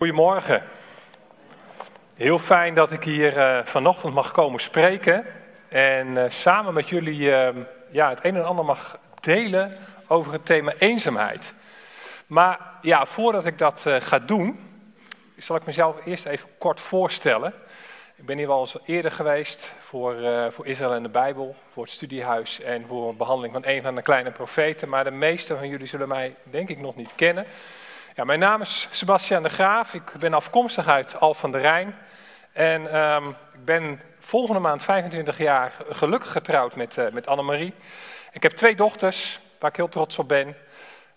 Goedemorgen. Heel fijn dat ik hier uh, vanochtend mag komen spreken en uh, samen met jullie uh, ja, het een en ander mag delen over het thema eenzaamheid. Maar ja, voordat ik dat ga doen, zal ik mezelf eerst even kort voorstellen. Ik ben hier wel eens eerder geweest voor, voor Israël en de Bijbel, voor het studiehuis en voor een behandeling van een van de kleine profeten. Maar de meeste van jullie zullen mij denk ik nog niet kennen. Ja, mijn naam is Sebastian de Graaf. Ik ben afkomstig uit Al van der Rijn. En um, ik ben volgende maand 25 jaar gelukkig getrouwd met, uh, met Annemarie. Ik heb twee dochters waar ik heel trots op ben.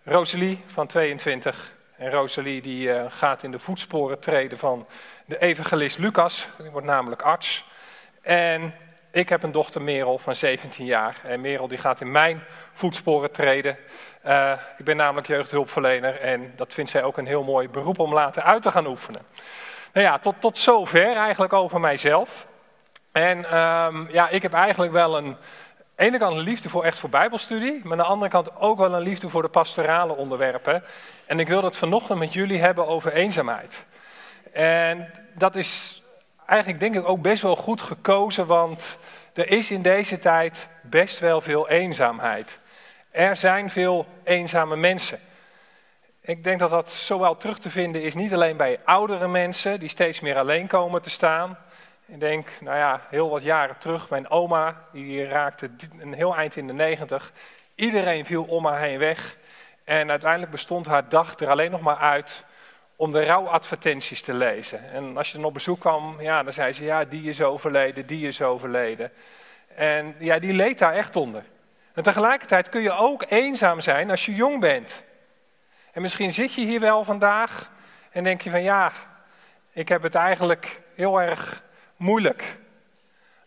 Rosalie van 22. En Rosalie die uh, gaat in de voetsporen treden van de evangelist Lucas. Die wordt namelijk arts. En ik heb een dochter Merel van 17 jaar. En Merel die gaat in mijn voetsporen treden. Uh, ik ben namelijk jeugdhulpverlener en dat vindt zij ook een heel mooi beroep om later uit te gaan oefenen. Nou ja, tot, tot zover eigenlijk over mijzelf. En um, ja, ik heb eigenlijk wel een, ene kant een liefde voor echt voor bijbelstudie, maar aan de andere kant ook wel een liefde voor de pastorale onderwerpen. En ik wil het vanochtend met jullie hebben over eenzaamheid. En dat is eigenlijk denk ik ook best wel goed gekozen, want er is in deze tijd best wel veel eenzaamheid. Er zijn veel eenzame mensen. Ik denk dat dat zowel terug te vinden is niet alleen bij oudere mensen die steeds meer alleen komen te staan. Ik denk, nou ja, heel wat jaren terug, mijn oma, die raakte een heel eind in de negentig. Iedereen viel om haar heen weg. En uiteindelijk bestond haar dag er alleen nog maar uit om de rouwadvertenties te lezen. En als je dan op bezoek kwam, ja, dan zei ze, ja, die is overleden, die is overleden. En ja, die leed daar echt onder. En tegelijkertijd kun je ook eenzaam zijn als je jong bent. En misschien zit je hier wel vandaag en denk je van ja, ik heb het eigenlijk heel erg moeilijk.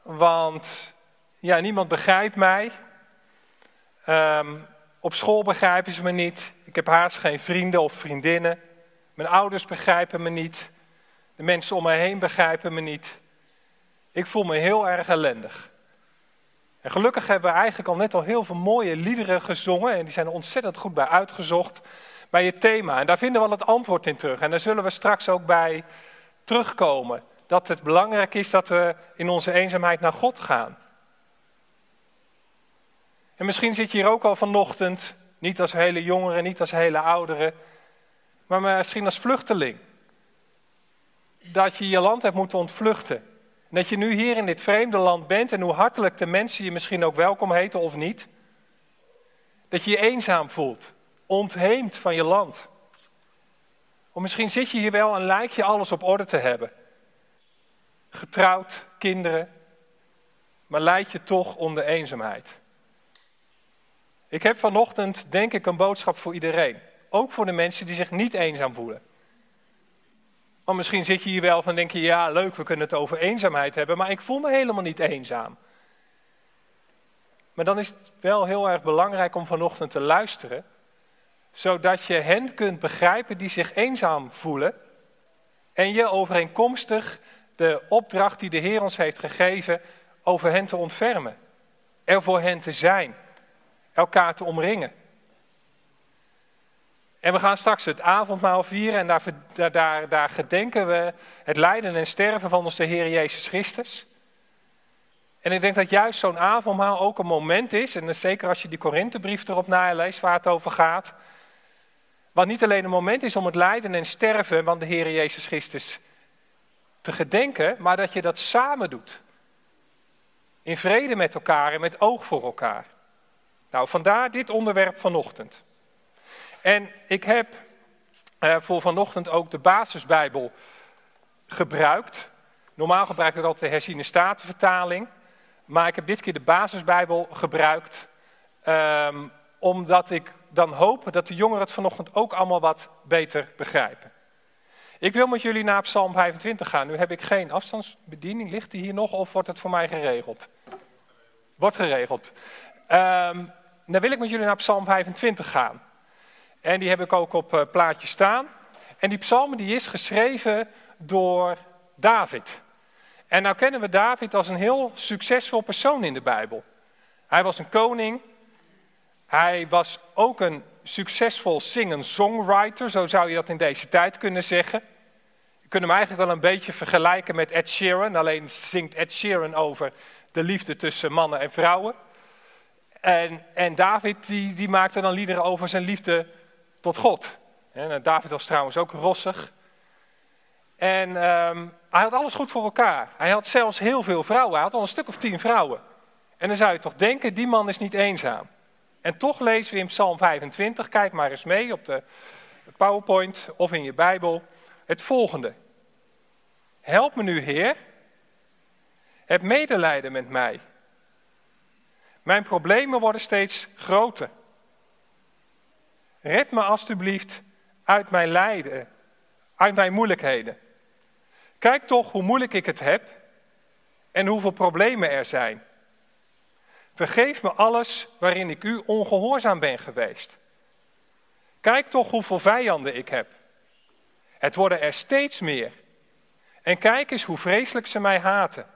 Want ja, niemand begrijpt mij. Um, op school begrijpen ze me niet. Ik heb haast geen vrienden of vriendinnen. Mijn ouders begrijpen me niet. De mensen om me heen begrijpen me niet. Ik voel me heel erg ellendig. En gelukkig hebben we eigenlijk al net al heel veel mooie liederen gezongen. En die zijn ontzettend goed bij uitgezocht. Bij het thema. En daar vinden we al het antwoord in terug. En daar zullen we straks ook bij terugkomen. Dat het belangrijk is dat we in onze eenzaamheid naar God gaan. En misschien zit je hier ook al vanochtend. Niet als hele jongeren, niet als hele ouderen. Maar misschien als vluchteling. Dat je je land hebt moeten ontvluchten dat je nu hier in dit vreemde land bent en hoe hartelijk de mensen je misschien ook welkom heten of niet. Dat je je eenzaam voelt, ontheemd van je land. Of misschien zit je hier wel en lijkt je alles op orde te hebben. Getrouwd, kinderen, maar leid je toch onder eenzaamheid. Ik heb vanochtend denk ik een boodschap voor iedereen. Ook voor de mensen die zich niet eenzaam voelen. Want misschien zit je hier wel van denk je, ja leuk, we kunnen het over eenzaamheid hebben, maar ik voel me helemaal niet eenzaam. Maar dan is het wel heel erg belangrijk om vanochtend te luisteren, zodat je hen kunt begrijpen die zich eenzaam voelen en je overeenkomstig de opdracht die de Heer ons heeft gegeven over hen te ontfermen, er voor hen te zijn, elkaar te omringen. En we gaan straks het avondmaal vieren en daar, daar, daar gedenken we het lijden en sterven van onze Heer Jezus Christus. En ik denk dat juist zo'n avondmaal ook een moment is, en zeker als je die Korinthebrief erop naleest waar het over gaat, wat niet alleen een moment is om het lijden en sterven van de Heer Jezus Christus te gedenken, maar dat je dat samen doet. In vrede met elkaar en met oog voor elkaar. Nou, vandaar dit onderwerp vanochtend. En ik heb uh, voor vanochtend ook de basisbijbel gebruikt. Normaal gebruik ik altijd de herziene statenvertaling. Maar ik heb dit keer de basisbijbel gebruikt. Um, omdat ik dan hoop dat de jongeren het vanochtend ook allemaal wat beter begrijpen. Ik wil met jullie naar Psalm 25 gaan. Nu heb ik geen afstandsbediening. Ligt die hier nog of wordt het voor mij geregeld? Wordt geregeld. Um, dan wil ik met jullie naar Psalm 25 gaan. En die heb ik ook op uh, plaatje staan. En die psalm die is geschreven door David. En nou kennen we David als een heel succesvol persoon in de Bijbel. Hij was een koning. Hij was ook een succesvol singen-songwriter, zo zou je dat in deze tijd kunnen zeggen. kunnen hem eigenlijk wel een beetje vergelijken met Ed Sheeran. Alleen zingt Ed Sheeran over de liefde tussen mannen en vrouwen. En, en David die, die maakte dan liederen over zijn liefde tot God. En David was trouwens ook rossig. En um, hij had alles goed voor elkaar. Hij had zelfs heel veel vrouwen. Hij had al een stuk of tien vrouwen. En dan zou je toch denken, die man is niet eenzaam. En toch lezen we in Psalm 25, kijk maar eens mee op de PowerPoint of in je Bijbel, het volgende. Help me nu, Heer. Heb medelijden met mij. Mijn problemen worden steeds groter. Red me alstublieft uit mijn lijden, uit mijn moeilijkheden. Kijk toch hoe moeilijk ik het heb en hoeveel problemen er zijn. Vergeef me alles waarin ik u ongehoorzaam ben geweest. Kijk toch hoeveel vijanden ik heb. Het worden er steeds meer. En kijk eens hoe vreselijk ze mij haten.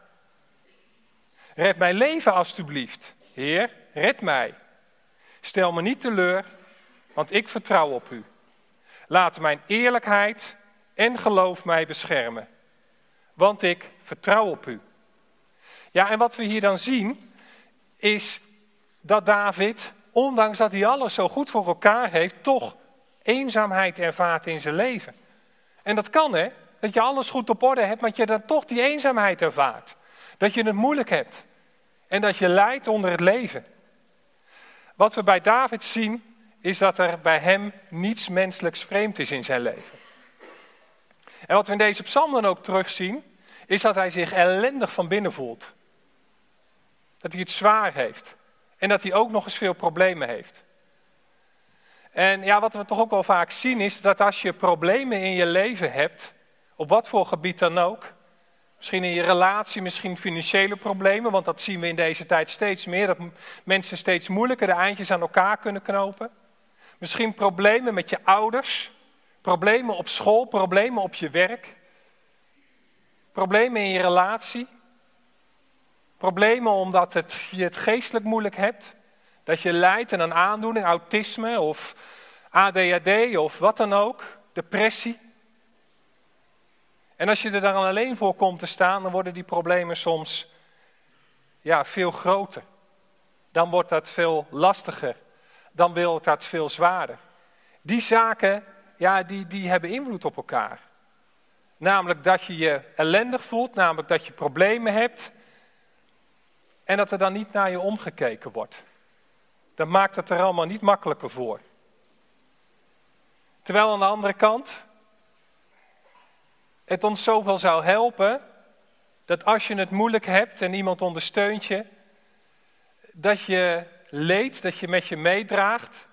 Red mijn leven alstublieft. Heer, red mij. Stel me niet teleur, want ik vertrouw op u. Laat mijn eerlijkheid en geloof mij beschermen, want ik vertrouw op u. Ja, en wat we hier dan zien, is dat David, ondanks dat hij alles zo goed voor elkaar heeft, toch eenzaamheid ervaart in zijn leven. En dat kan hè, dat je alles goed op orde hebt, maar dat je dan toch die eenzaamheid ervaart. Dat je het moeilijk hebt en dat je lijdt onder het leven. Wat we bij David zien, is dat er bij hem niets menselijks vreemd is in zijn leven. En wat we in deze psalm dan ook terugzien, is dat hij zich ellendig van binnen voelt. Dat hij het zwaar heeft. En dat hij ook nog eens veel problemen heeft. En ja, wat we toch ook wel vaak zien is dat als je problemen in je leven hebt, op wat voor gebied dan ook, misschien in je relatie, misschien financiële problemen, want dat zien we in deze tijd steeds meer, dat mensen steeds moeilijker de eindjes aan elkaar kunnen knopen. Misschien problemen met je ouders, problemen op school, problemen op je werk, problemen in je relatie, problemen omdat het, je het geestelijk moeilijk hebt, dat je lijdt aan een aandoening, autisme of ADHD of wat dan ook, depressie. En als je er dan alleen voor komt te staan, dan worden die problemen soms ja, veel groter. Dan wordt dat veel lastiger dan wil dat veel zwaarder. Die zaken, ja, die, die hebben invloed op elkaar. Namelijk dat je je ellendig voelt, namelijk dat je problemen hebt. En dat er dan niet naar je omgekeken wordt. Dat maakt het er allemaal niet makkelijker voor. Terwijl aan de andere kant het ons zoveel zou helpen dat als je het moeilijk hebt en iemand ondersteunt je, dat je leed dat je met je meedraagt,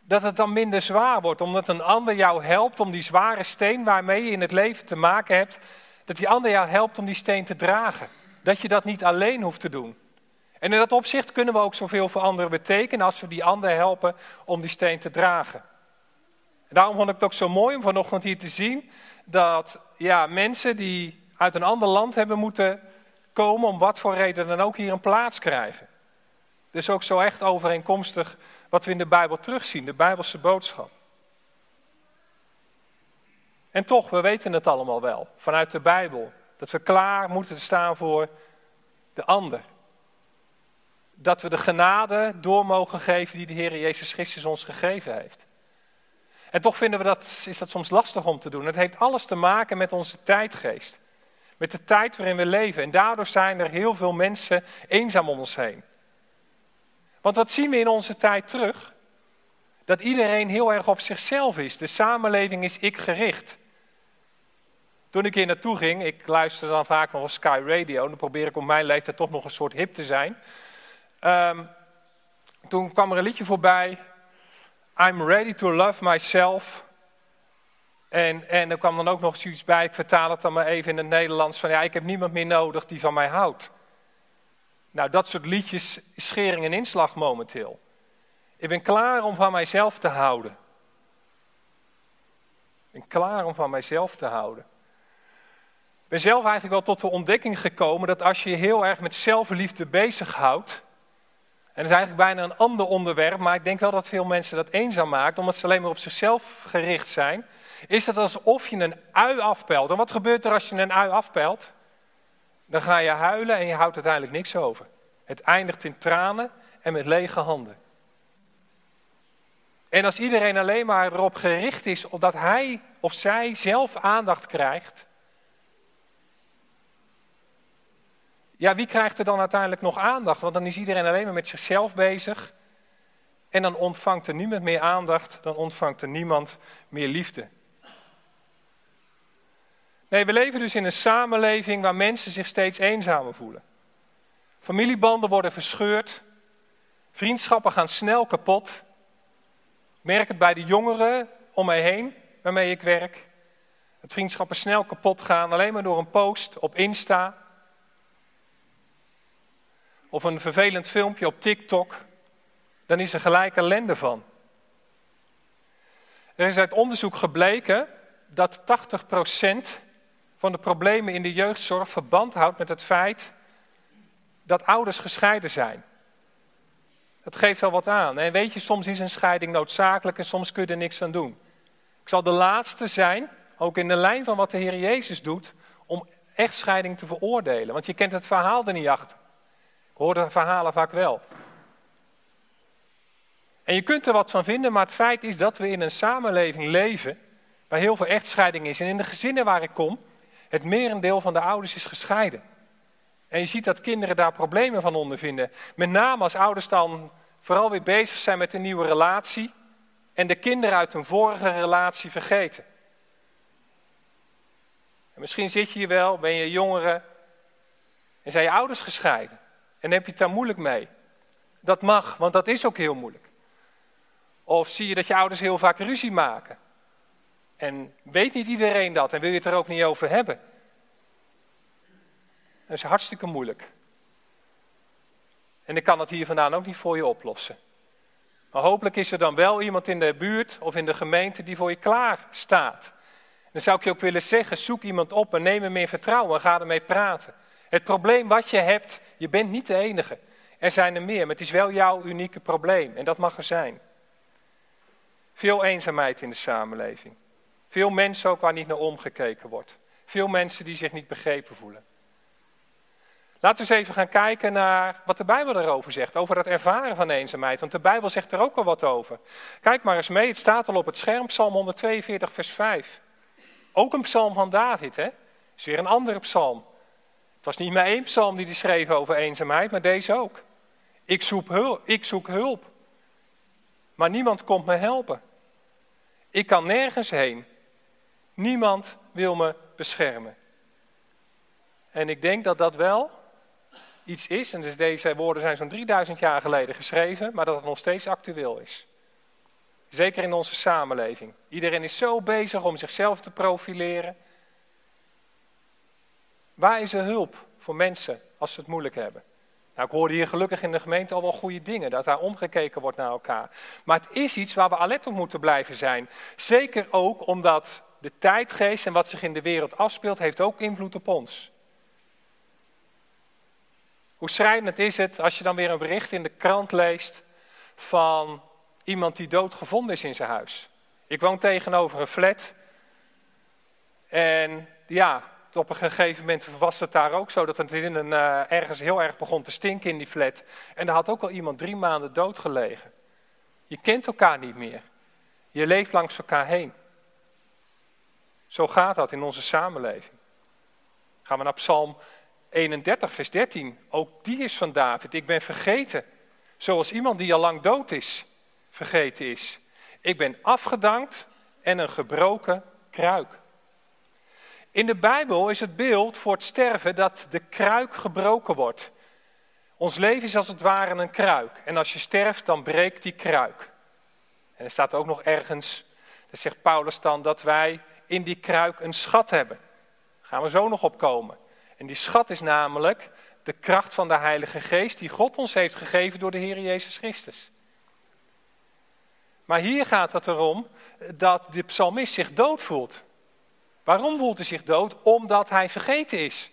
dat het dan minder zwaar wordt, omdat een ander jou helpt om die zware steen waarmee je in het leven te maken hebt, dat die ander jou helpt om die steen te dragen. Dat je dat niet alleen hoeft te doen. En in dat opzicht kunnen we ook zoveel voor anderen betekenen als we die ander helpen om die steen te dragen. En daarom vond ik het ook zo mooi om vanochtend hier te zien dat ja, mensen die uit een ander land hebben moeten komen, om wat voor reden dan ook hier een plaats krijgen. Dus ook zo echt overeenkomstig wat we in de Bijbel terugzien, de Bijbelse boodschap. En toch, we weten het allemaal wel, vanuit de Bijbel, dat we klaar moeten staan voor de ander. Dat we de genade door mogen geven die de Heer Jezus Christus ons gegeven heeft. En toch vinden we dat, is dat soms lastig om te doen. Het heeft alles te maken met onze tijdgeest. Met de tijd waarin we leven. En daardoor zijn er heel veel mensen eenzaam om ons heen. Want wat zien we in onze tijd terug? Dat iedereen heel erg op zichzelf is. De samenleving is ik gericht. Toen ik hier naartoe ging, ik luister dan vaak nog op Sky Radio, dan probeer ik op mijn leeftijd toch nog een soort hip te zijn. Ehm, toen kwam er een liedje voorbij, I'm ready to love myself. En, en er kwam dan ook nog zoiets bij, ik vertaal het dan maar even in het Nederlands, van ja, ik heb niemand meer nodig die van mij houdt. Nou, dat soort liedjes schering en inslag momenteel. Ik ben klaar om van mijzelf te houden. Ik ben klaar om van mijzelf te houden. Ik ben zelf eigenlijk wel tot de ontdekking gekomen dat als je je heel erg met zelfliefde bezighoudt, en dat is eigenlijk bijna een ander onderwerp, maar ik denk wel dat veel mensen dat eenzaam maakt, omdat ze alleen maar op zichzelf gericht zijn, is het alsof je een ui afpelt. En wat gebeurt er als je een ui afpelt? Dan ga je huilen en je houdt uiteindelijk niks over. Het eindigt in tranen en met lege handen. En als iedereen alleen maar erop gericht is dat hij of zij zelf aandacht krijgt, ja, wie krijgt er dan uiteindelijk nog aandacht? Want dan is iedereen alleen maar met zichzelf bezig. En dan ontvangt er niemand meer aandacht, dan ontvangt er niemand meer liefde. Nee, we leven dus in een samenleving waar mensen zich steeds eenzamer voelen. Familiebanden worden verscheurd, vriendschappen gaan snel kapot. Merk het bij de jongeren om mij heen waarmee ik werk. Dat vriendschappen snel kapot gaan, alleen maar door een post op Insta. Of een vervelend filmpje op TikTok. Dan is er gelijk ellende van. Er is uit onderzoek gebleken dat 80% van de problemen in de jeugdzorg verband houdt met het feit dat ouders gescheiden zijn. Dat geeft wel wat aan. En weet je, soms is een scheiding noodzakelijk en soms kun je er niks aan doen. Ik zal de laatste zijn, ook in de lijn van wat de Heer Jezus doet, om echtscheiding te veroordelen. Want je kent het verhaal er niet achter. Ik hoor de verhalen vaak wel. En je kunt er wat van vinden, maar het feit is dat we in een samenleving leven waar heel veel echtscheiding is. En in de gezinnen waar ik kom, het merendeel van de ouders is gescheiden. En je ziet dat kinderen daar problemen van ondervinden. Met name als ouders dan vooral weer bezig zijn met een nieuwe relatie en de kinderen uit hun vorige relatie vergeten. En misschien zit je hier wel, ben je jongere en zijn je ouders gescheiden. En heb je het daar moeilijk mee. Dat mag, want dat is ook heel moeilijk. Of zie je dat je ouders heel vaak ruzie maken. En weet niet iedereen dat en wil je het er ook niet over hebben. Dat is hartstikke moeilijk. En ik kan het hier vandaan ook niet voor je oplossen. Maar hopelijk is er dan wel iemand in de buurt of in de gemeente die voor je klaar staat. Dan zou ik je ook willen zeggen, zoek iemand op en neem hem in vertrouwen en ga ermee praten. Het probleem wat je hebt, je bent niet de enige. Er zijn er meer, maar het is wel jouw unieke probleem en dat mag er zijn. Veel eenzaamheid in de samenleving. Veel mensen ook waar niet naar omgekeken wordt. Veel mensen die zich niet begrepen voelen. Laten we eens even gaan kijken naar wat de Bijbel erover zegt, over dat ervaren van eenzaamheid. Want de Bijbel zegt er ook al wat over. Kijk maar eens mee, het staat al op het scherm, Psalm 142, vers 5. Ook een psalm van David, hè? is weer een andere psalm. Het was niet maar één psalm die hij schreef over eenzaamheid, maar deze ook. Ik zoek hulp, ik zoek hulp, maar niemand komt me helpen. Ik kan nergens heen. Niemand wil me beschermen. En ik denk dat dat wel iets is, en dus deze woorden zijn zo'n 3000 jaar geleden geschreven, maar dat het nog steeds actueel is. Zeker in onze samenleving. Iedereen is zo bezig om zichzelf te profileren. Waar is er hulp voor mensen als ze het moeilijk hebben? Nou, ik hoorde hier gelukkig in de gemeente al wel goede dingen, dat daar omgekeken wordt naar elkaar. Maar het is iets waar we alert op moeten blijven zijn. Zeker ook omdat de tijdgeest en wat zich in de wereld afspeelt, heeft ook invloed op ons. Hoe schrijnend is het als je dan weer een bericht in de krant leest van iemand die doodgevonden is in zijn huis. Ik woon tegenover een flat. En ja, op een gegeven moment was het daar ook zo dat het in een, uh, ergens heel erg begon te stinken in die flat. En daar had ook al iemand drie maanden dood gelegen. Je kent elkaar niet meer. Je leeft langs elkaar heen. Zo gaat dat in onze samenleving. Gaan we naar Psalm 31, vers 13. Ook die is van David. Ik ben vergeten. Zoals iemand die al lang dood is, vergeten is. Ik ben afgedankt en een gebroken kruik. In de Bijbel is het beeld voor het sterven dat de kruik gebroken wordt. Ons leven is als het ware een kruik. En als je sterft, dan breekt die kruik. En er staat ook nog ergens, dat zegt Paulus dan, dat wij in die kruik een schat hebben. Daar gaan we zo nog op komen. En die schat is namelijk de kracht van de Heilige Geest die God ons heeft gegeven door de Heer Jezus Christus. Maar hier gaat het erom dat de psalmist zich dood voelt. Waarom voelt hij zich dood? Omdat hij vergeten is.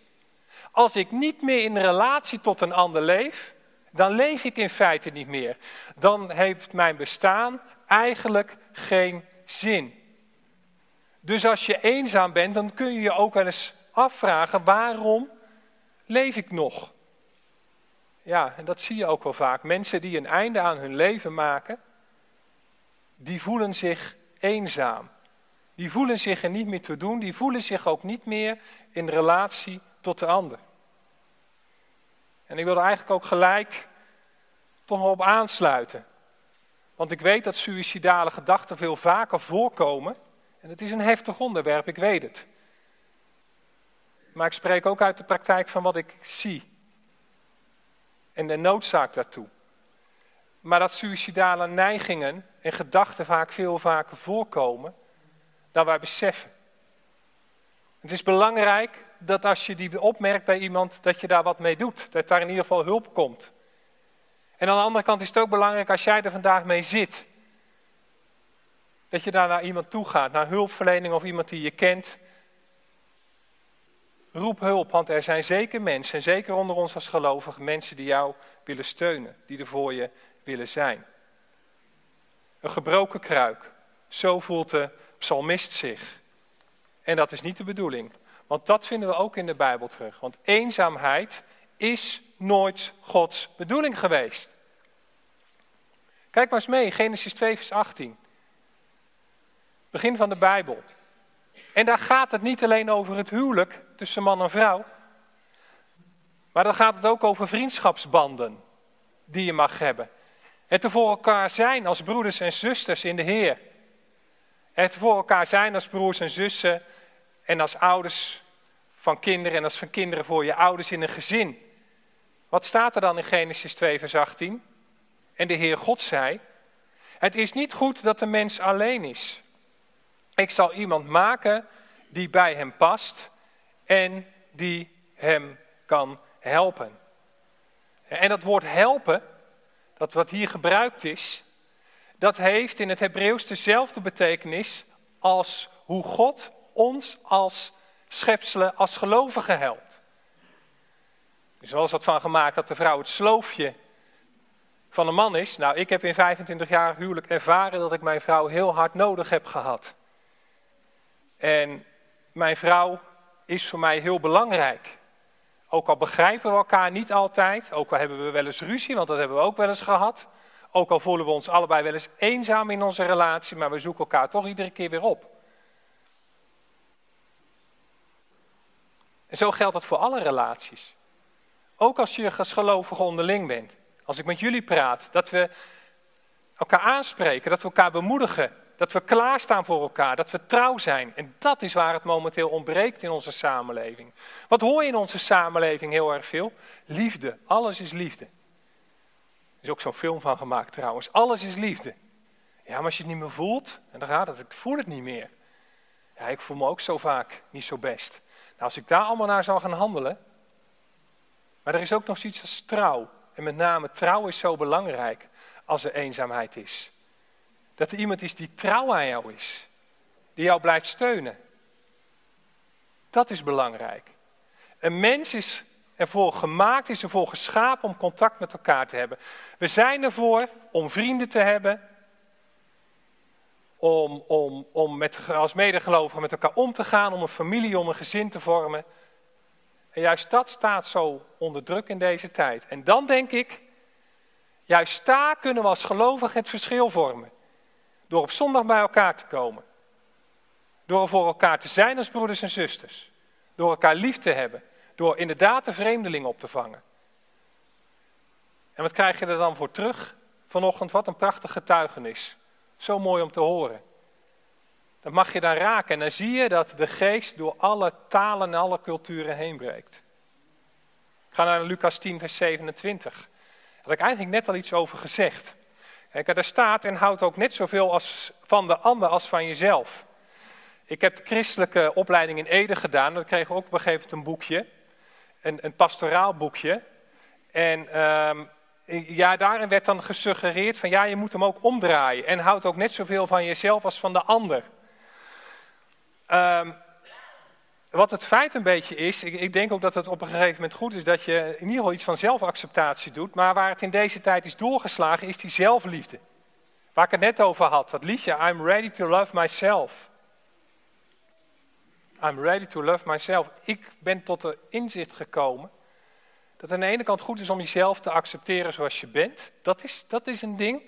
Als ik niet meer in relatie tot een ander leef, dan leef ik in feite niet meer. Dan heeft mijn bestaan eigenlijk geen zin. Dus als je eenzaam bent, dan kun je je ook wel eens afvragen: waarom leef ik nog? Ja, en dat zie je ook wel vaak. Mensen die een einde aan hun leven maken, die voelen zich eenzaam. Die voelen zich er niet meer te doen, die voelen zich ook niet meer in relatie tot de ander. En ik wil er eigenlijk ook gelijk toch op aansluiten. Want ik weet dat suïcidale gedachten veel vaker voorkomen. En het is een heftig onderwerp, ik weet het. Maar ik spreek ook uit de praktijk van wat ik zie. En de noodzaak daartoe. Maar dat suïcidale neigingen en gedachten vaak veel vaker voorkomen dan wij beseffen. Het is belangrijk dat als je die opmerkt bij iemand, dat je daar wat mee doet. Dat daar in ieder geval hulp komt. En aan de andere kant is het ook belangrijk als jij er vandaag mee zit. Dat je daar naar iemand toe gaat, naar hulpverlening of iemand die je kent. Roep hulp, want er zijn zeker mensen, en zeker onder ons als gelovigen, mensen die jou willen steunen, die er voor je willen zijn. Een gebroken kruik, zo voelt de psalmist zich. En dat is niet de bedoeling, want dat vinden we ook in de Bijbel terug. Want eenzaamheid is nooit Gods bedoeling geweest. Kijk maar eens mee, Genesis 2, vers 18. Begin van de Bijbel. En daar gaat het niet alleen over het huwelijk tussen man en vrouw, maar dan gaat het ook over vriendschapsbanden die je mag hebben. Het er voor elkaar zijn als broeders en zusters in de Heer. Het voor elkaar zijn als broers en zussen en als ouders van kinderen en als van kinderen voor je ouders in een gezin. Wat staat er dan in Genesis 2, vers 18? En de Heer God zei: Het is niet goed dat de mens alleen is. Ik zal iemand maken die bij hem past en die hem kan helpen. En dat woord helpen, dat wat hier gebruikt is, dat heeft in het Hebreeuws dezelfde betekenis als hoe God ons als schepselen, als gelovigen helpt. Er is wat van gemaakt dat de vrouw het sloofje van een man is. Nou, ik heb in 25 jaar huwelijk ervaren dat ik mijn vrouw heel hard nodig heb gehad. En mijn vrouw is voor mij heel belangrijk. Ook al begrijpen we elkaar niet altijd, ook al hebben we wel eens ruzie, want dat hebben we ook wel eens gehad. Ook al voelen we ons allebei wel eens eenzaam in onze relatie, maar we zoeken elkaar toch iedere keer weer op. En zo geldt dat voor alle relaties. Ook als je als gelovige onderling bent. Als ik met jullie praat, dat we elkaar aanspreken, dat we elkaar bemoedigen, dat we klaarstaan voor elkaar, dat we trouw zijn. En dat is waar het momenteel ontbreekt in onze samenleving. Wat hoor je in onze samenleving heel erg veel? Liefde. Alles is liefde. Er is ook zo'n film van gemaakt trouwens. Alles is liefde. Ja, maar als je het niet meer voelt, en dan gaat het, ik voel het niet meer. Ja, ik voel me ook zo vaak niet zo best. Nou, als ik daar allemaal naar zou gaan handelen. Maar er is ook nog zoiets als trouw. En met name trouw is zo belangrijk als er eenzaamheid is. Dat er iemand is die trouw aan jou is. Die jou blijft steunen. Dat is belangrijk. Een mens is ervoor gemaakt, is ervoor geschapen om contact met elkaar te hebben. We zijn ervoor om vrienden te hebben. Om, om, om met, als medegelovigen met elkaar om te gaan, om een familie, om een gezin te vormen. En juist dat staat zo onder druk in deze tijd. En dan denk ik, juist daar kunnen we als gelovigen het verschil vormen. Door op zondag bij elkaar te komen. Door voor elkaar te zijn als broeders en zusters. Door elkaar lief te hebben. Door inderdaad de vreemdeling op te vangen. En wat krijg je er dan voor terug vanochtend? Wat een prachtig getuigenis. Zo mooi om te horen. Dat mag je dan raken en dan zie je dat de geest door alle talen en alle culturen heen breekt. Ik ga naar Lucas 10, vers 27. Daar had ik eigenlijk net al iets over gezegd. Daar staat en houdt ook net zoveel als van de ander als van jezelf. Ik heb christelijke opleiding in Ede gedaan. Dan kregen we ook op een gegeven moment een boekje. Een, een pastoraal boekje. En um, ja, daarin werd dan gesuggereerd van ja, je moet hem ook omdraaien. En houd ook net zoveel van jezelf als van de ander. Um, wat het feit een beetje is, ik, ik, denk ook dat het op een gegeven moment goed is dat je in ieder geval iets van zelfacceptatie doet. Maar waar het in deze tijd is doorgeslagen, is die zelfliefde. Waar ik het net over had, dat liedje, I'm ready to love myself. I'm ready to love myself. Ik ben tot de inzicht gekomen dat aan de ene kant goed is om jezelf te accepteren zoals je bent. Dat is, dat is een ding.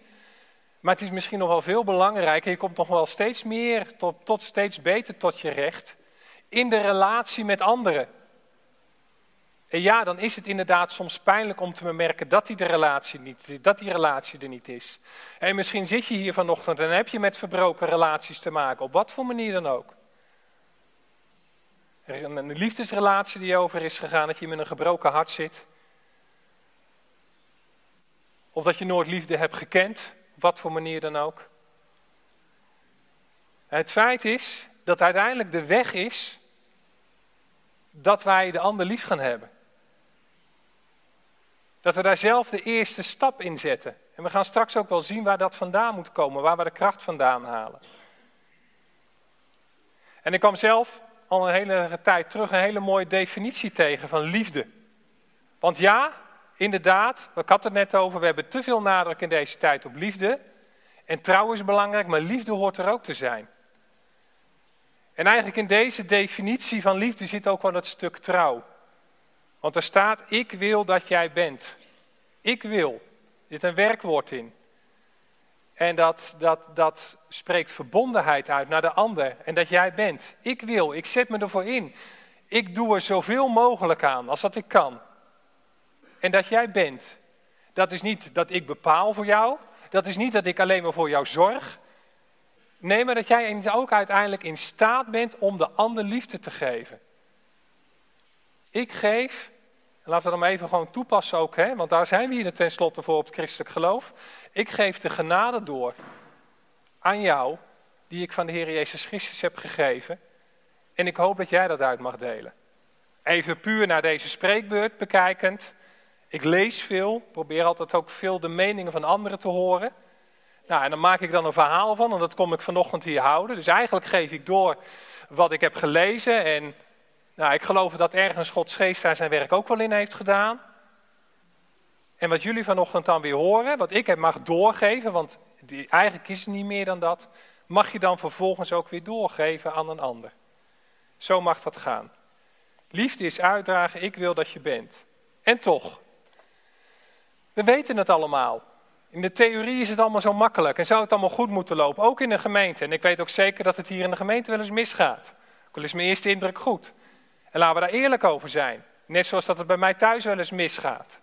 Maar het is misschien nog wel veel belangrijker. Je komt nog wel steeds meer, tot, tot steeds beter tot je recht. In de relatie met anderen. En ja, dan is het inderdaad soms pijnlijk om te bemerken dat die, relatie, niet, dat die relatie er niet is. En misschien zit je hier vanochtend en heb je met verbroken relaties te maken, op wat voor manier dan ook. Een liefdesrelatie die over is gegaan, dat je met een gebroken hart zit. Of dat je nooit liefde hebt gekend, op wat voor manier dan ook. Het feit is dat uiteindelijk de weg is dat wij de ander lief gaan hebben. Dat we daar zelf de eerste stap in zetten. En we gaan straks ook wel zien waar dat vandaan moet komen, waar we de kracht vandaan halen. En ik kwam zelf al een hele tijd terug een hele mooie definitie tegen van liefde. Want ja, inderdaad, ik had het net over, we hebben te veel nadruk in deze tijd op liefde. En trouw is belangrijk, maar liefde hoort er ook te zijn. En eigenlijk in deze definitie van liefde zit ook wel het stuk trouw. Want er staat, ik wil dat jij bent. Ik wil. Er zit een werkwoord in. En dat, dat, dat spreekt verbondenheid uit naar de ander. En dat jij bent. Ik wil, ik zet me ervoor in. Ik doe er zoveel mogelijk aan als dat ik kan. En dat jij bent. Dat is niet dat ik bepaal voor jou. Dat is niet dat ik alleen maar voor jou zorg. Nee, maar dat jij ook uiteindelijk in staat bent om de ander liefde te geven. Ik geef en laten we dan even gewoon toepassen ook, hè? want daar zijn we hier tenslotte voor op het christelijk geloof. Ik geef de genade door aan jou, die ik van de Heer Jezus Christus heb gegeven. En ik hoop dat jij dat uit mag delen. Even puur naar deze spreekbeurt bekijkend. Ik lees veel, probeer altijd ook veel de meningen van anderen te horen. Nou, en dan maak ik dan een verhaal van en dat kom ik vanochtend hier houden. Dus eigenlijk geef ik door wat ik heb gelezen en nou, ik geloof dat ergens Gods geest daar zijn werk ook wel in heeft gedaan. En wat jullie vanochtend dan weer horen, wat ik mag doorgeven, want eigenlijk is het niet meer dan dat, mag je dan vervolgens ook weer doorgeven aan een ander. Zo mag dat gaan. Liefde is uitdragen, ik wil dat je bent. En toch, we weten het allemaal. In de theorie is het allemaal zo makkelijk en zou het allemaal goed moeten lopen, ook in de gemeente. En ik weet ook zeker dat het hier in de gemeente wel eens misgaat. Ook al is mijn eerste indruk goed. En laten we daar eerlijk over zijn. Net zoals dat het bij mij thuis wel eens misgaat.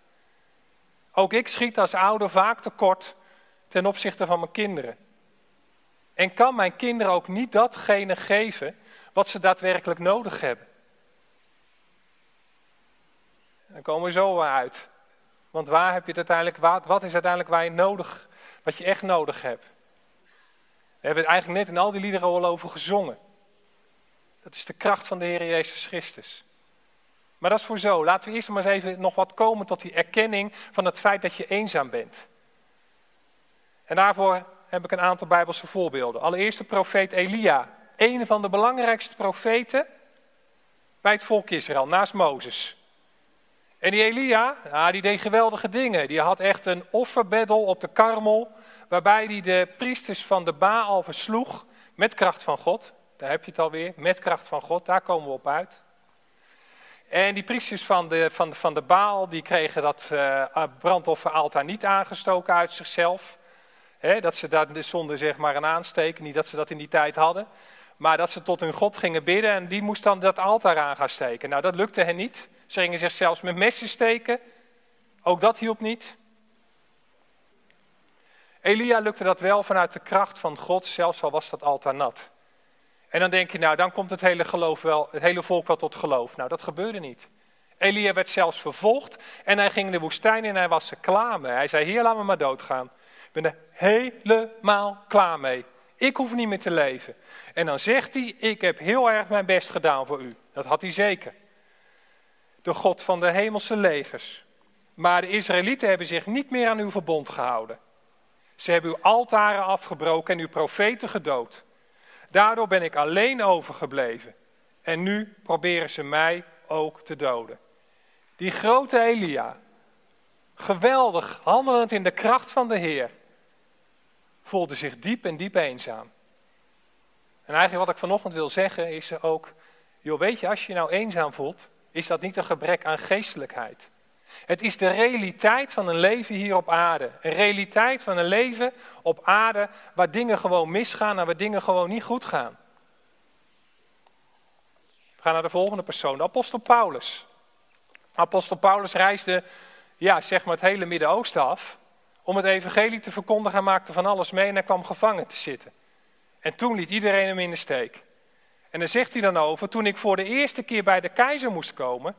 Ook ik schiet als ouder vaak tekort ten opzichte van mijn kinderen. En kan mijn kinderen ook niet datgene geven wat ze daadwerkelijk nodig hebben. Dan komen we zo uit. Want waar heb je het uiteindelijk, wat is uiteindelijk waar je nodig, wat je echt nodig hebt? We hebben het eigenlijk net in al die liederen al over gezongen. Dat is de kracht van de Heer Jezus Christus. Maar dat is voor zo. Laten we eerst maar eens even nog wat komen tot die erkenning van het feit dat je eenzaam bent. En daarvoor heb ik een aantal Bijbelse voorbeelden. Allereerst de profeet Elia. Een van de belangrijkste profeten bij het volk Israël, naast Mozes. En die Elia, ja, die deed geweldige dingen. Die had echt een offerbeddel op de karmel, waarbij hij de priesters van de Baal versloeg met kracht van God. Daar heb je het alweer, met kracht van God, daar komen we op uit. En die priesters van de, van, van de Baal, die kregen dat uh, brandofferaltaar niet aangestoken uit zichzelf. dat ze daar de zonde zeg maar aan aansteken, niet dat ze dat in die tijd hadden. Maar dat ze tot hun God gingen bidden en die moest dan dat altaar aan gaan steken. Nou, dat lukte hen niet. Ze gingen zich zelfs met messen steken. Ook dat hielp niet. Elia lukte dat wel vanuit de kracht van God, zelfs al was dat altaar nat. En dan denk je, nou, dan komt het hele, geloof wel, het hele volk wel tot geloof. Nou, dat gebeurde niet. Elia werd zelfs vervolgd en hij ging in de woestijn en hij was er klaar mee. Hij zei, hier, laat me maar doodgaan. Ik ben er helemaal klaar mee. Ik hoef niet meer te leven. En dan zegt hij, ik heb heel erg mijn best gedaan voor u. Dat had hij zeker. De God van de hemelse legers. Maar de Israëlieten hebben zich niet meer aan uw verbond gehouden. Ze hebben uw altaren afgebroken en uw profeten gedood. Daardoor ben ik alleen overgebleven. En nu proberen ze mij ook te doden. Die grote Elia, geweldig handelend in de kracht van de Heer, voelde zich diep en diep eenzaam. En eigenlijk wat ik vanochtend wil zeggen is ook, Joh, weet je, als je je nou eenzaam voelt, is dat niet een gebrek aan geestelijkheid. Het is de realiteit van een leven hier op aarde. Een realiteit van een leven op aarde waar dingen gewoon misgaan en waar dingen gewoon niet goed gaan. We gaan naar de volgende persoon, de apostel Paulus. Apostel Paulus reisde, ja, zeg maar het hele Midden-Oosten af om het evangelie te verkondigen. Hij maakte van alles mee en hij kwam gevangen te zitten. En toen liet iedereen hem in de steek. En dan zegt hij dan over, toen ik voor de eerste keer bij de keizer moest komen,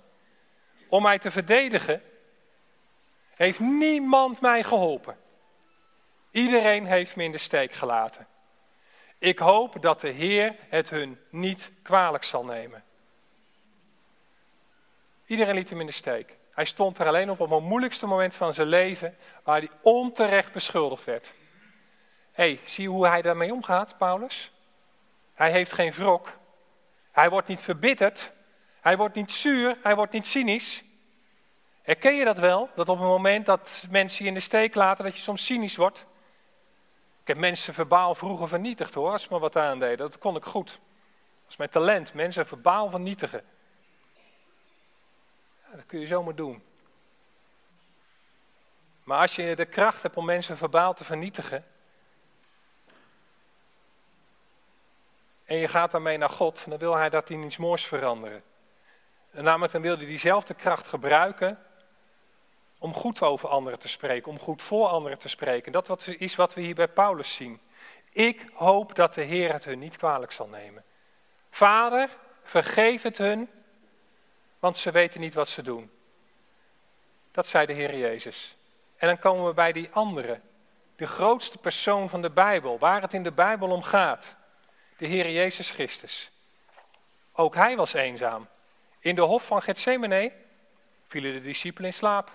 om mij te verdedigen, heeft niemand mij geholpen. Iedereen heeft me in de steek gelaten. Ik hoop dat de Heer het hun niet kwalijk zal nemen. Iedereen liet hem in de steek. Hij stond er alleen op op het moeilijkste moment van zijn leven, waar hij onterecht beschuldigd werd. Hé, hey, zie hoe hij daarmee omgaat, Paulus? Hij heeft geen wrok. Hij wordt niet verbitterd. Hij wordt niet zuur. Hij wordt niet cynisch. Herken je dat wel? Dat op het moment dat mensen je in de steek laten, dat je soms cynisch wordt? Ik heb mensen verbaal vroeger vernietigd hoor, als ze me wat aandeden. Dat kon ik goed. Dat is mijn talent, mensen verbaal vernietigen. Dat kun je zomaar doen. Maar als je de kracht hebt om mensen verbaal te vernietigen, en je gaat daarmee naar God, dan wil hij dat in iets moois veranderen. En namelijk dan wil hij diezelfde kracht gebruiken om goed over anderen te spreken, om goed voor anderen te spreken. Dat is wat we hier bij Paulus zien. Ik hoop dat de Heer het hun niet kwalijk zal nemen. Vader, vergeef het hun, want ze weten niet wat ze doen. Dat zei de Heer Jezus. En dan komen we bij die andere, de grootste persoon van de Bijbel, waar het in de Bijbel om gaat de Heer Jezus Christus. Ook hij was eenzaam. In de hof van Gethsemane vielen de discipelen in slaap.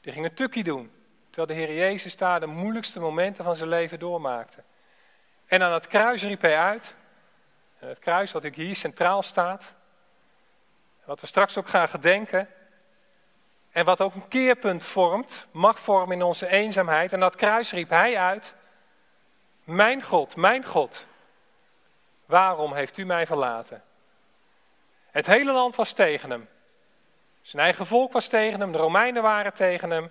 Die gingen tukkie doen, terwijl de Heer Jezus daar de moeilijkste momenten van zijn leven doormaakte. En aan het kruis riep hij uit, het kruis wat hier centraal staat, wat we straks ook gaan gedenken, en wat ook een keerpunt vormt, mag vormen in onze eenzaamheid. En dat kruis riep hij uit, mijn God, mijn God, Waarom heeft u mij verlaten? Het hele land was tegen hem. Zijn eigen volk was tegen hem, de Romeinen waren tegen hem.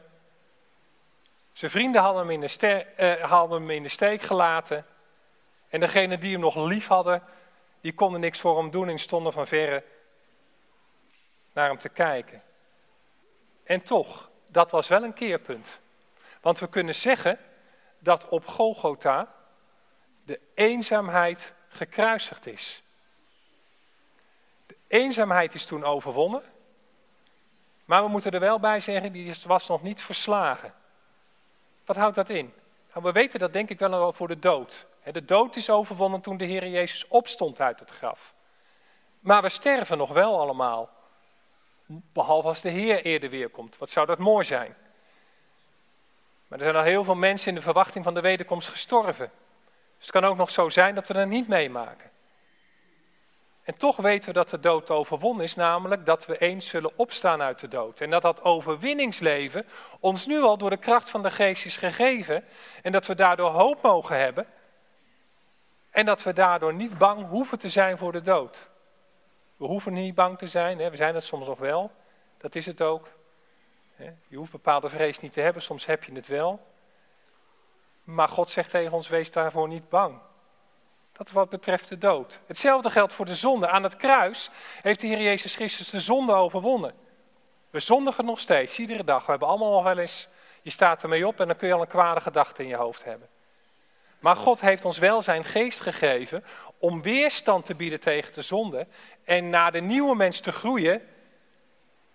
Zijn vrienden hadden hem in de, uh, hadden hem in de steek gelaten. En degenen die hem nog lief hadden, die konden niks voor hem doen en stonden van verre naar hem te kijken. En toch, dat was wel een keerpunt. Want we kunnen zeggen dat op Golgotha de eenzaamheid gekruisigd is. De eenzaamheid is toen overwonnen. Maar we moeten er wel bij zeggen, die was nog niet verslagen. Wat houdt dat in? Nou, we weten dat denk ik wel voor de dood. De dood is overwonnen toen de Heer Jezus opstond uit het graf. Maar we sterven nog wel allemaal. Behalve als de Heer eerder weer komt. Wat zou dat mooi zijn? Maar er zijn al heel veel mensen in de verwachting van de wederkomst gestorven. Dus het kan ook nog zo zijn dat we er niet meemaken. En toch weten we dat de dood overwonnen is, namelijk dat we eens zullen opstaan uit de dood. En dat dat overwinningsleven ons nu al door de kracht van de geest is gegeven. En dat we daardoor hoop mogen hebben. En dat we daardoor niet bang hoeven te zijn voor de dood. We hoeven niet bang te zijn, hè? we zijn het soms nog wel. Dat is het ook. Je hoeft bepaalde vrees niet te hebben, soms heb je het wel. Maar God zegt tegen ons, wees daarvoor niet bang. Dat wat betreft de dood. Hetzelfde geldt voor de zonde. Aan het kruis heeft de Heer Jezus Christus de zonde overwonnen. We zondigen nog steeds, iedere dag. We hebben allemaal wel eens, je staat ermee op en dan kun je al een kwade gedachte in je hoofd hebben. Maar God heeft ons wel zijn geest gegeven om weerstand te bieden tegen de zonde en naar de nieuwe mens te groeien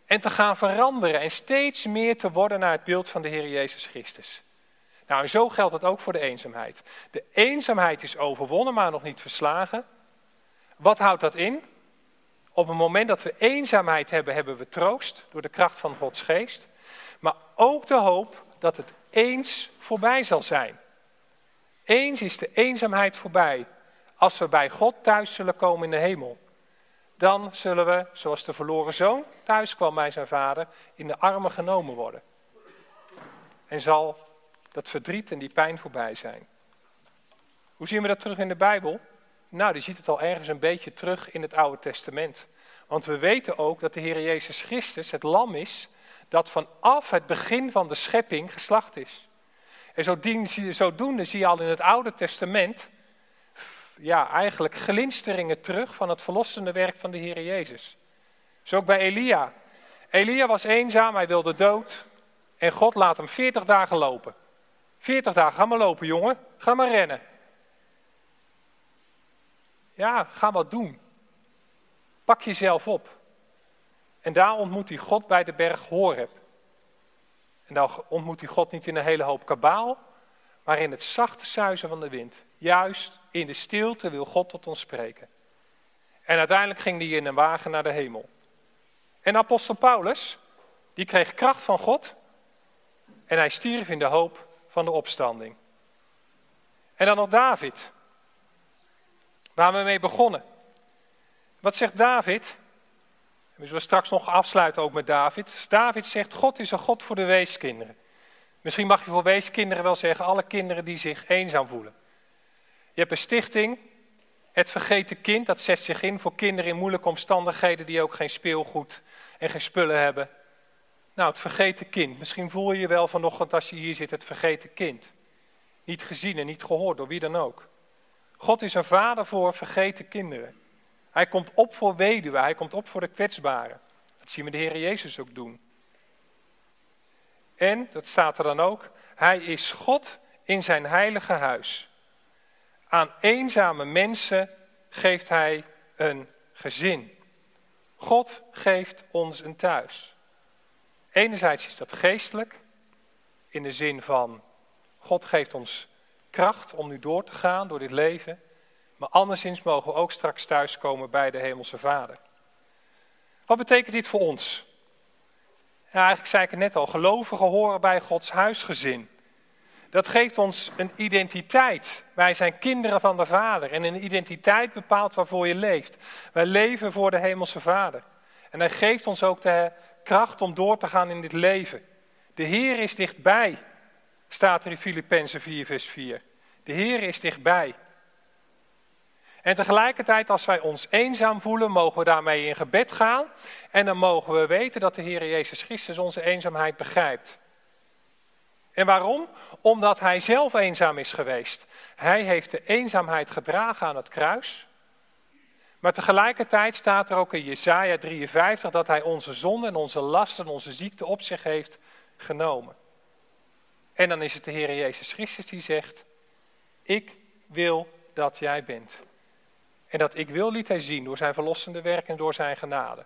en te gaan veranderen en steeds meer te worden naar het beeld van de Heer Jezus Christus. Nou, en zo geldt het ook voor de eenzaamheid. De eenzaamheid is overwonnen, maar nog niet verslagen. Wat houdt dat in? Op het moment dat we eenzaamheid hebben, hebben we troost door de kracht van Gods geest. Maar ook de hoop dat het eens voorbij zal zijn. Eens is de eenzaamheid voorbij. Als we bij God thuis zullen komen in de hemel. Dan zullen we, zoals de verloren zoon thuis kwam bij zijn vader, in de armen genomen worden. En zal dat verdriet en die pijn voorbij zijn. Hoe zien we dat terug in de Bijbel? Nou, die ziet het al ergens een beetje terug in het Oude Testament. Want we weten ook dat de Heer Jezus Christus het lam is dat vanaf het begin van de schepping geslacht is. En zodoende zie je al in het Oude Testament ja, eigenlijk glinsteringen terug van het verlossende werk van de Heer Jezus. Zo ook bij Elia. Elia was eenzaam, hij wilde dood. En God laat hem 40 dagen lopen. 40 dagen, ga maar lopen jongen, ga maar rennen. Ja, ga wat doen. Pak jezelf op. En daar ontmoet hij God bij de berg Horeb. En daar ontmoet hij God niet in een hele hoop kabaal, maar in het zachte suizen van de wind. Juist in de stilte wil God tot ons spreken. En uiteindelijk ging hij in een wagen naar de hemel. En apostel Paulus, die kreeg kracht van God en hij stierf in de hoop van de opstanding. En dan nog David, waar we mee begonnen. Wat zegt David? We zullen straks nog afsluiten ook met David. David zegt, God is een God voor de weeskinderen. Misschien mag je voor weeskinderen wel zeggen, alle kinderen die zich eenzaam voelen. Je hebt een stichting, het vergeten kind, dat zet zich in voor kinderen in moeilijke omstandigheden die ook geen speelgoed en geen spullen hebben. Nou, het vergeten kind. Misschien voel je je wel vanochtend als je hier zit, het vergeten kind. Niet gezien en niet gehoord door wie dan ook. God is een vader voor vergeten kinderen. Hij komt op voor weduwen, hij komt op voor de kwetsbaren. Dat zien we de Heer Jezus ook doen. En, dat staat er dan ook, hij is God in zijn heilige huis. Aan eenzame mensen geeft hij een gezin. God geeft ons een thuis. Enerzijds is dat geestelijk, in de zin van God geeft ons kracht om nu door te gaan door dit leven. Maar anderszins mogen we ook straks thuiskomen bij de Hemelse Vader. Wat betekent dit voor ons? Ja, eigenlijk zei ik het net al, gelovigen horen bij Gods huisgezin. Dat geeft ons een identiteit. Wij zijn kinderen van de Vader en een identiteit bepaalt waarvoor je leeft. Wij leven voor de Hemelse Vader. En Hij geeft ons ook de kracht om door te gaan in dit leven. De Heer is dichtbij, staat er in Filippenzen 4, vers 4. De Heer is dichtbij. En tegelijkertijd, als wij ons eenzaam voelen, mogen we daarmee in gebed gaan. En dan mogen we weten dat de Heer Jezus Christus onze eenzaamheid begrijpt. En waarom? Omdat Hij zelf eenzaam is geweest. Hij heeft de eenzaamheid gedragen aan het kruis. Maar tegelijkertijd staat er ook in Jesaja 53 dat Hij onze zonde en onze lasten en onze ziekte op zich heeft genomen. En dan is het de Heer Jezus Christus die zegt, ik wil dat jij bent. En dat ik wil liet hij zien door zijn verlossende werk en door zijn genade.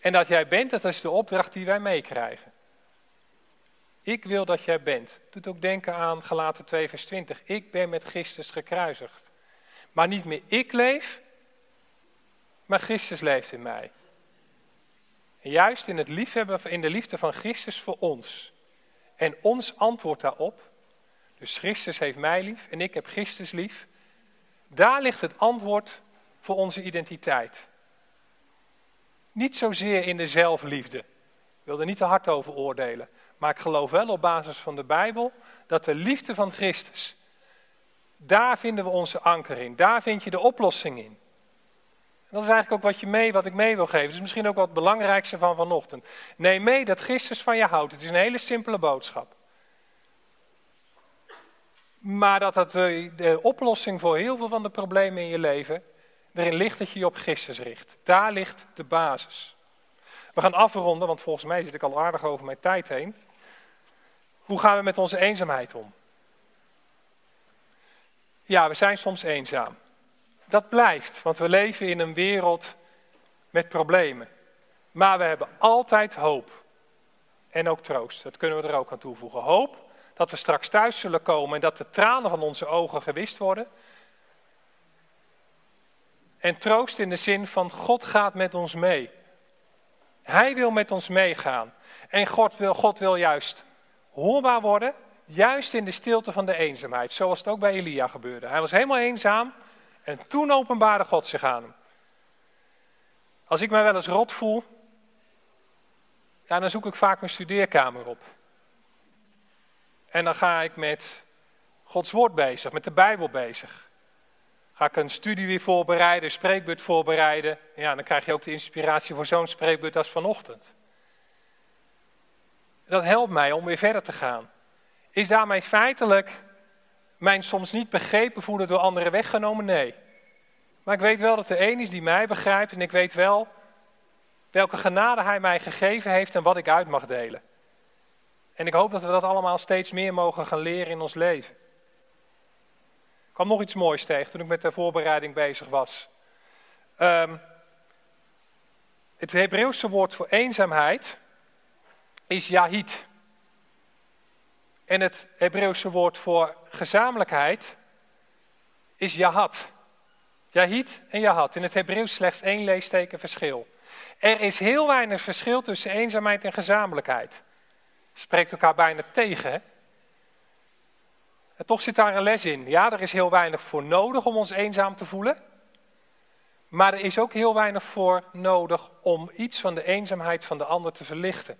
En dat jij bent, dat is de opdracht die wij meekrijgen. Ik wil dat jij bent. Doet ook denken aan Galaten 2 vers 20. Ik ben met Christus gekruisigd. Maar niet meer ik leef, maar Christus leeft in mij. En juist in, het liefhebben, in de liefde van Christus voor ons. En ons antwoord daarop. Dus Christus heeft mij lief en ik heb Christus lief. Daar ligt het antwoord voor onze identiteit. Niet zozeer in de zelfliefde. Ik wil er niet te hard over oordelen. Maar ik geloof wel op basis van de Bijbel dat de liefde van Christus, daar vinden we onze anker in. Daar vind je de oplossing in. Dat is eigenlijk ook wat, je mee, wat ik mee wil geven. Is misschien ook wat het belangrijkste van vanochtend. Neem mee dat Christus van je houdt. Het is een hele simpele boodschap. Maar dat het, de oplossing voor heel veel van de problemen in je leven erin ligt dat je je op Christus richt. Daar ligt de basis. We gaan afronden, want volgens mij zit ik al aardig over mijn tijd heen. Hoe gaan we met onze eenzaamheid om? Ja, we zijn soms eenzaam. Dat blijft, want we leven in een wereld met problemen. Maar we hebben altijd hoop. En ook troost. Dat kunnen we er ook aan toevoegen. Hoop dat we straks thuis zullen komen en dat de tranen van onze ogen gewist worden. En troost in de zin van God gaat met ons mee. Hij wil met ons meegaan. En God wil, God wil juist hoorbaar worden, juist in de stilte van de eenzaamheid. Zoals het ook bij Elia gebeurde. Hij was helemaal eenzaam en toen openbaarde God zich aan hem. Als ik mij wel eens rot voel, dan zoek ik vaak mijn studeerkamer op. En dan ga ik met Gods woord bezig, met de Bijbel bezig. Ga ik een studie weer voorbereiden, een spreekbeurt voorbereiden. Ja, dan krijg je ook de inspiratie voor zo'n spreekbeurt als vanochtend. Dat helpt mij om weer verder te gaan. Is daarmee feitelijk mijn soms niet begrepen voelen door anderen weggenomen? Nee. Maar ik weet wel dat er één is die mij begrijpt en ik weet wel welke genade hij mij gegeven heeft en wat ik uit mag delen. En ik hoop dat we dat allemaal steeds meer mogen gaan leren in ons leven. Ik kwam nog iets moois tegen toen ik met de voorbereiding bezig was. Um, het Hebreeuwse woord voor eenzaamheid is Yahid. En het Hebreeuwse woord voor gezamenlijkheid is Yahat. Yahid en Yahat. In het Hebreeuws slechts één leesteken verschil. Er is heel weinig verschil tussen eenzaamheid en gezamenlijkheid. Spreekt elkaar bijna tegen. En toch zit daar een les in. Ja, er is heel weinig voor nodig om ons eenzaam te voelen. Maar er is ook heel weinig voor nodig om iets van de eenzaamheid van de ander te verlichten.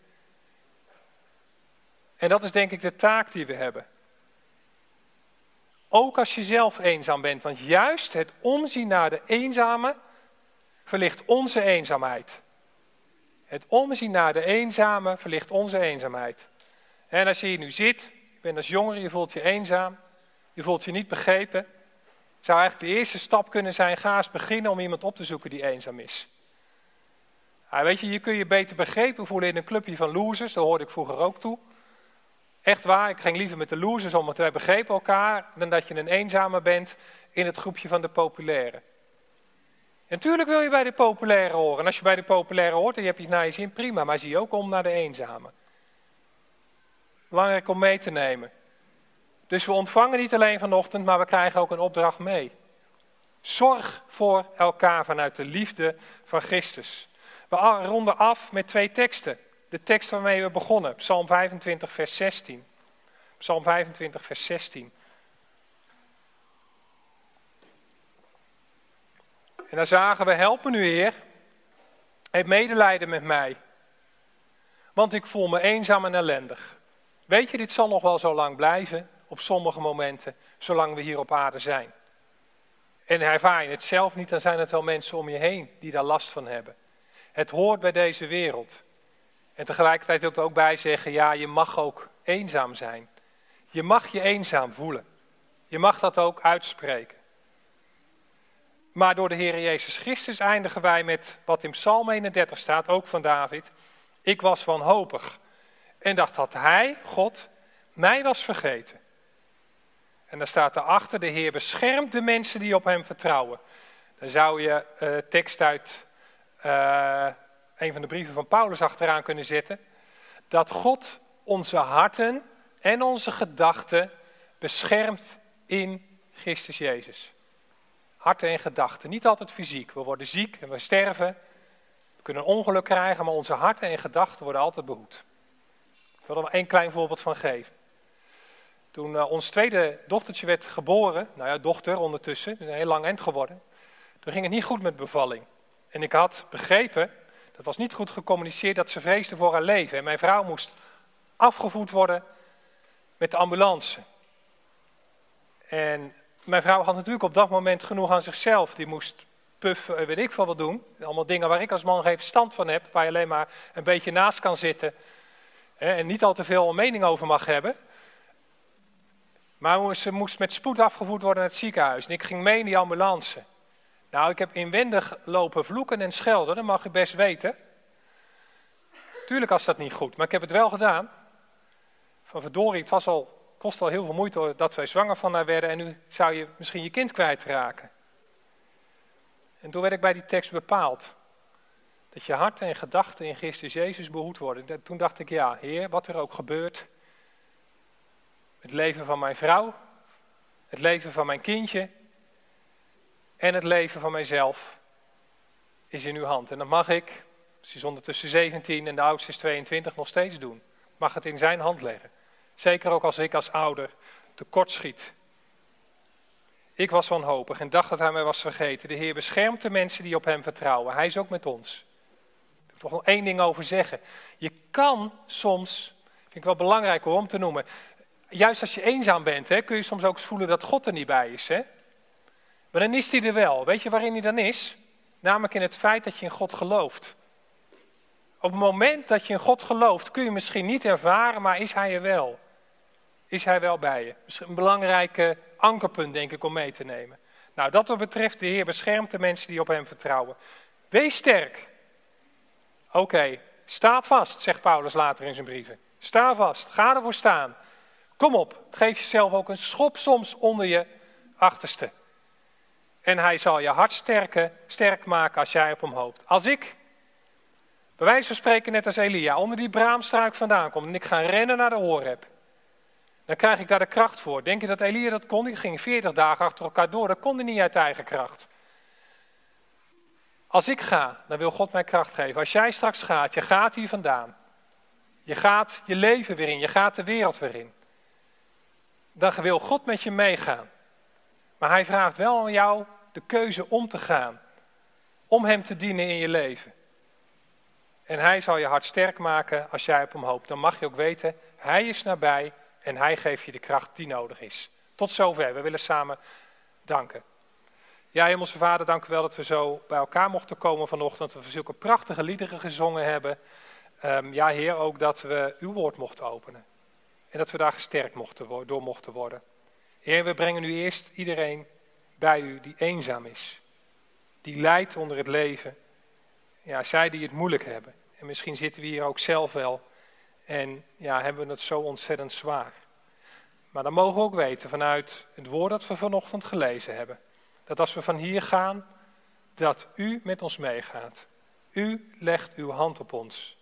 En dat is denk ik de taak die we hebben. Ook als je zelf eenzaam bent, want juist het omzien naar de eenzame verlicht onze eenzaamheid. Het omzien naar de eenzame verlicht onze eenzaamheid. En als je hier nu zit, je bent als jongere, je voelt je eenzaam, je voelt je niet begrepen, zou eigenlijk de eerste stap kunnen zijn, ga eens beginnen om iemand op te zoeken die eenzaam is. Ja, weet je, je kun je beter begrepen voelen in een clubje van losers, daar hoorde ik vroeger ook toe. Echt waar, ik ging liever met de losers om, want wij begrepen elkaar, dan dat je een eenzame bent in het groepje van de populaire. En natuurlijk wil je bij de populaire horen. En als je bij de populaire hoort en je hebt je naar je zin, prima. Maar zie ook om naar de eenzame. Belangrijk om mee te nemen. Dus we ontvangen niet alleen vanochtend, maar we krijgen ook een opdracht mee. Zorg voor elkaar vanuit de liefde van Christus. We ronden af met twee teksten. De tekst waarmee we begonnen, Psalm 25, vers 16. Psalm 25, vers 16. En dan zagen we, helpen nu Heer, heb medelijden met mij. Want ik voel me eenzaam en ellendig. Weet je, dit zal nog wel zo lang blijven, op sommige momenten, zolang we hier op aarde zijn. En ervaar je het zelf niet, dan zijn het wel mensen om je heen die daar last van hebben. Het hoort bij deze wereld. En tegelijkertijd wil ik er ook bij zeggen, ja, je mag ook eenzaam zijn. Je mag je eenzaam voelen. Je mag dat ook uitspreken. Maar door de Heer Jezus Christus eindigen wij met wat in Psalm 31 staat, ook van David. Ik was wanhopig en dacht dat Hij, God, mij was vergeten. En dan staat erachter, de Heer beschermt de mensen die op Hem vertrouwen. Dan zou je uh, tekst uit uh, een van de brieven van Paulus achteraan kunnen zetten. Dat God onze harten en onze gedachten beschermt in Christus Jezus harten en gedachten. Niet altijd fysiek. We worden ziek en we sterven. We kunnen een ongeluk krijgen, maar onze harten en gedachten worden altijd behoed. Ik wil er maar één klein voorbeeld van geven. Toen uh, ons tweede dochtertje werd geboren, nou ja, dochter ondertussen, een heel lang eind geworden. Toen ging het niet goed met bevalling. En ik had begrepen, dat was niet goed gecommuniceerd, dat ze vreesde voor haar leven. En mijn vrouw moest afgevoerd worden met de ambulance. En mijn vrouw had natuurlijk op dat moment genoeg aan zichzelf. Die moest puffen, weet ik veel wat doen. Allemaal dingen waar ik als man geen verstand van heb, waar je alleen maar een beetje naast kan zitten hè, en niet al te veel mening over mag hebben. Maar ze moest met spoed afgevoerd worden naar het ziekenhuis. En ik ging mee in die ambulance. Nou, ik heb inwendig lopen vloeken en schelden, dat mag je best weten. Tuurlijk was dat niet goed, maar ik heb het wel gedaan. Van verdorie, het was al kost al heel veel moeite dat wij zwanger van haar werden en nu zou je misschien je kind kwijtraken. En toen werd ik bij die tekst bepaald. Dat je hart en gedachten in Christus Jezus behoed worden. Toen dacht ik, ja, Heer, wat er ook gebeurt. Het leven van mijn vrouw, het leven van mijn kindje en het leven van mijzelf is in uw hand. En dat mag ik, ze is ondertussen 17 en de oudste is 22, nog steeds doen. Mag het in zijn hand leggen. Zeker ook als ik als ouder tekortschiet. Ik was wanhopig en dacht dat hij mij was vergeten. De Heer beschermt de mensen die op hem vertrouwen. Hij is ook met ons. Ik wil toch één ding over zeggen. Je kan soms, vind ik wel belangrijk om te noemen, juist als je eenzaam bent, hè, kun je soms ook voelen dat God er niet bij is. Hè? Maar dan is hij er wel. Weet je waarin hij dan is? Namelijk in het feit dat je in God gelooft. Op het moment dat je in God gelooft, kun je misschien niet ervaren, maar is Hij er wel? Is Hij wel bij je? Misschien een belangrijke ankerpunt, denk ik, om mee te nemen. Nou, dat wat betreft, de Heer beschermt de mensen die op Hem vertrouwen. Wees sterk. Oké, staat vast, zegt Paulus later in zijn brieven. Sta vast, ga ervoor staan. Kom op, geef jezelf ook een schop soms onder je achterste. En hij zal je hart sterken, sterk maken als jij op hem hoopt. Als ik, bij wijze van spreken net als Elia, onder die braamstruik vandaan kom en ik ga rennen naar de Horeb, dan krijg ik daar de kracht voor. Denk je dat Elia dat kon? Die ging 40 dagen achter elkaar door, dat kon hij niet uit eigen kracht. Als ik ga, dan wil God mij kracht geven. Als jij straks gaat, je gaat hier vandaan. Je gaat je leven weer in, je gaat de wereld weer in. Dan wil God met je meegaan. Maar hij vraagt wel aan jou de keuze om te gaan. Om hem te dienen in je leven. En hij zal je hart sterk maken als jij op hem hoopt. Dan mag je ook weten, hij is nabij en hij geeft je de kracht die nodig is. Tot zover. We willen samen danken. Ja, Hemelse Vader, dank u wel dat we zo bij elkaar mochten komen vanochtend. Dat we zulke prachtige liederen gezongen hebben. Um, ja, Heer, ook dat we uw woord mochten openen. En dat we daar gesterkt mochten, door mochten worden. Heer, we brengen nu eerst iedereen bij u die eenzaam is. Die lijdt onder het leven. Ja, zij die het moeilijk hebben. En misschien zitten we hier ook zelf wel. En ja, hebben we het zo ontzettend zwaar. Maar dan mogen we ook weten vanuit het woord dat we vanochtend gelezen hebben. Dat als we van hier gaan, dat u met ons meegaat. U legt uw hand op ons.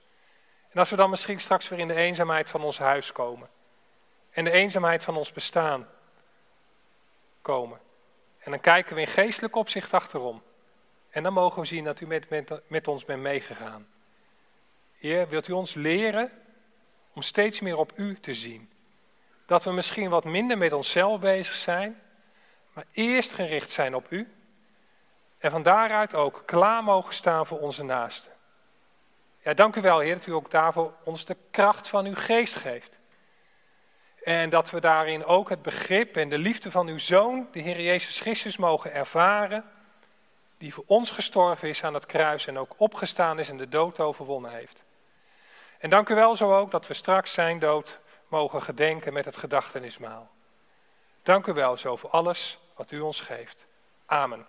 En als we dan misschien straks weer in de eenzaamheid van ons huis komen. En de eenzaamheid van ons bestaan komen. En dan kijken we in geestelijk opzicht achterom. En dan mogen we zien dat u met, met, met ons bent meegegaan. Heer, wilt u ons leren om steeds meer op u te zien? Dat we misschien wat minder met onszelf bezig zijn, maar eerst gericht zijn op u. En van daaruit ook klaar mogen staan voor onze naasten. Ja, dank u wel, Heer, dat u ook daarvoor ons de kracht van uw geest geeft. En dat we daarin ook het begrip en de liefde van uw Zoon, de Heer Jezus Christus, mogen ervaren. Die voor ons gestorven is aan het kruis en ook opgestaan is en de dood overwonnen heeft. En dank u wel zo ook dat we straks zijn dood mogen gedenken met het gedachtenismaal. Dank u wel zo voor alles wat u ons geeft. Amen.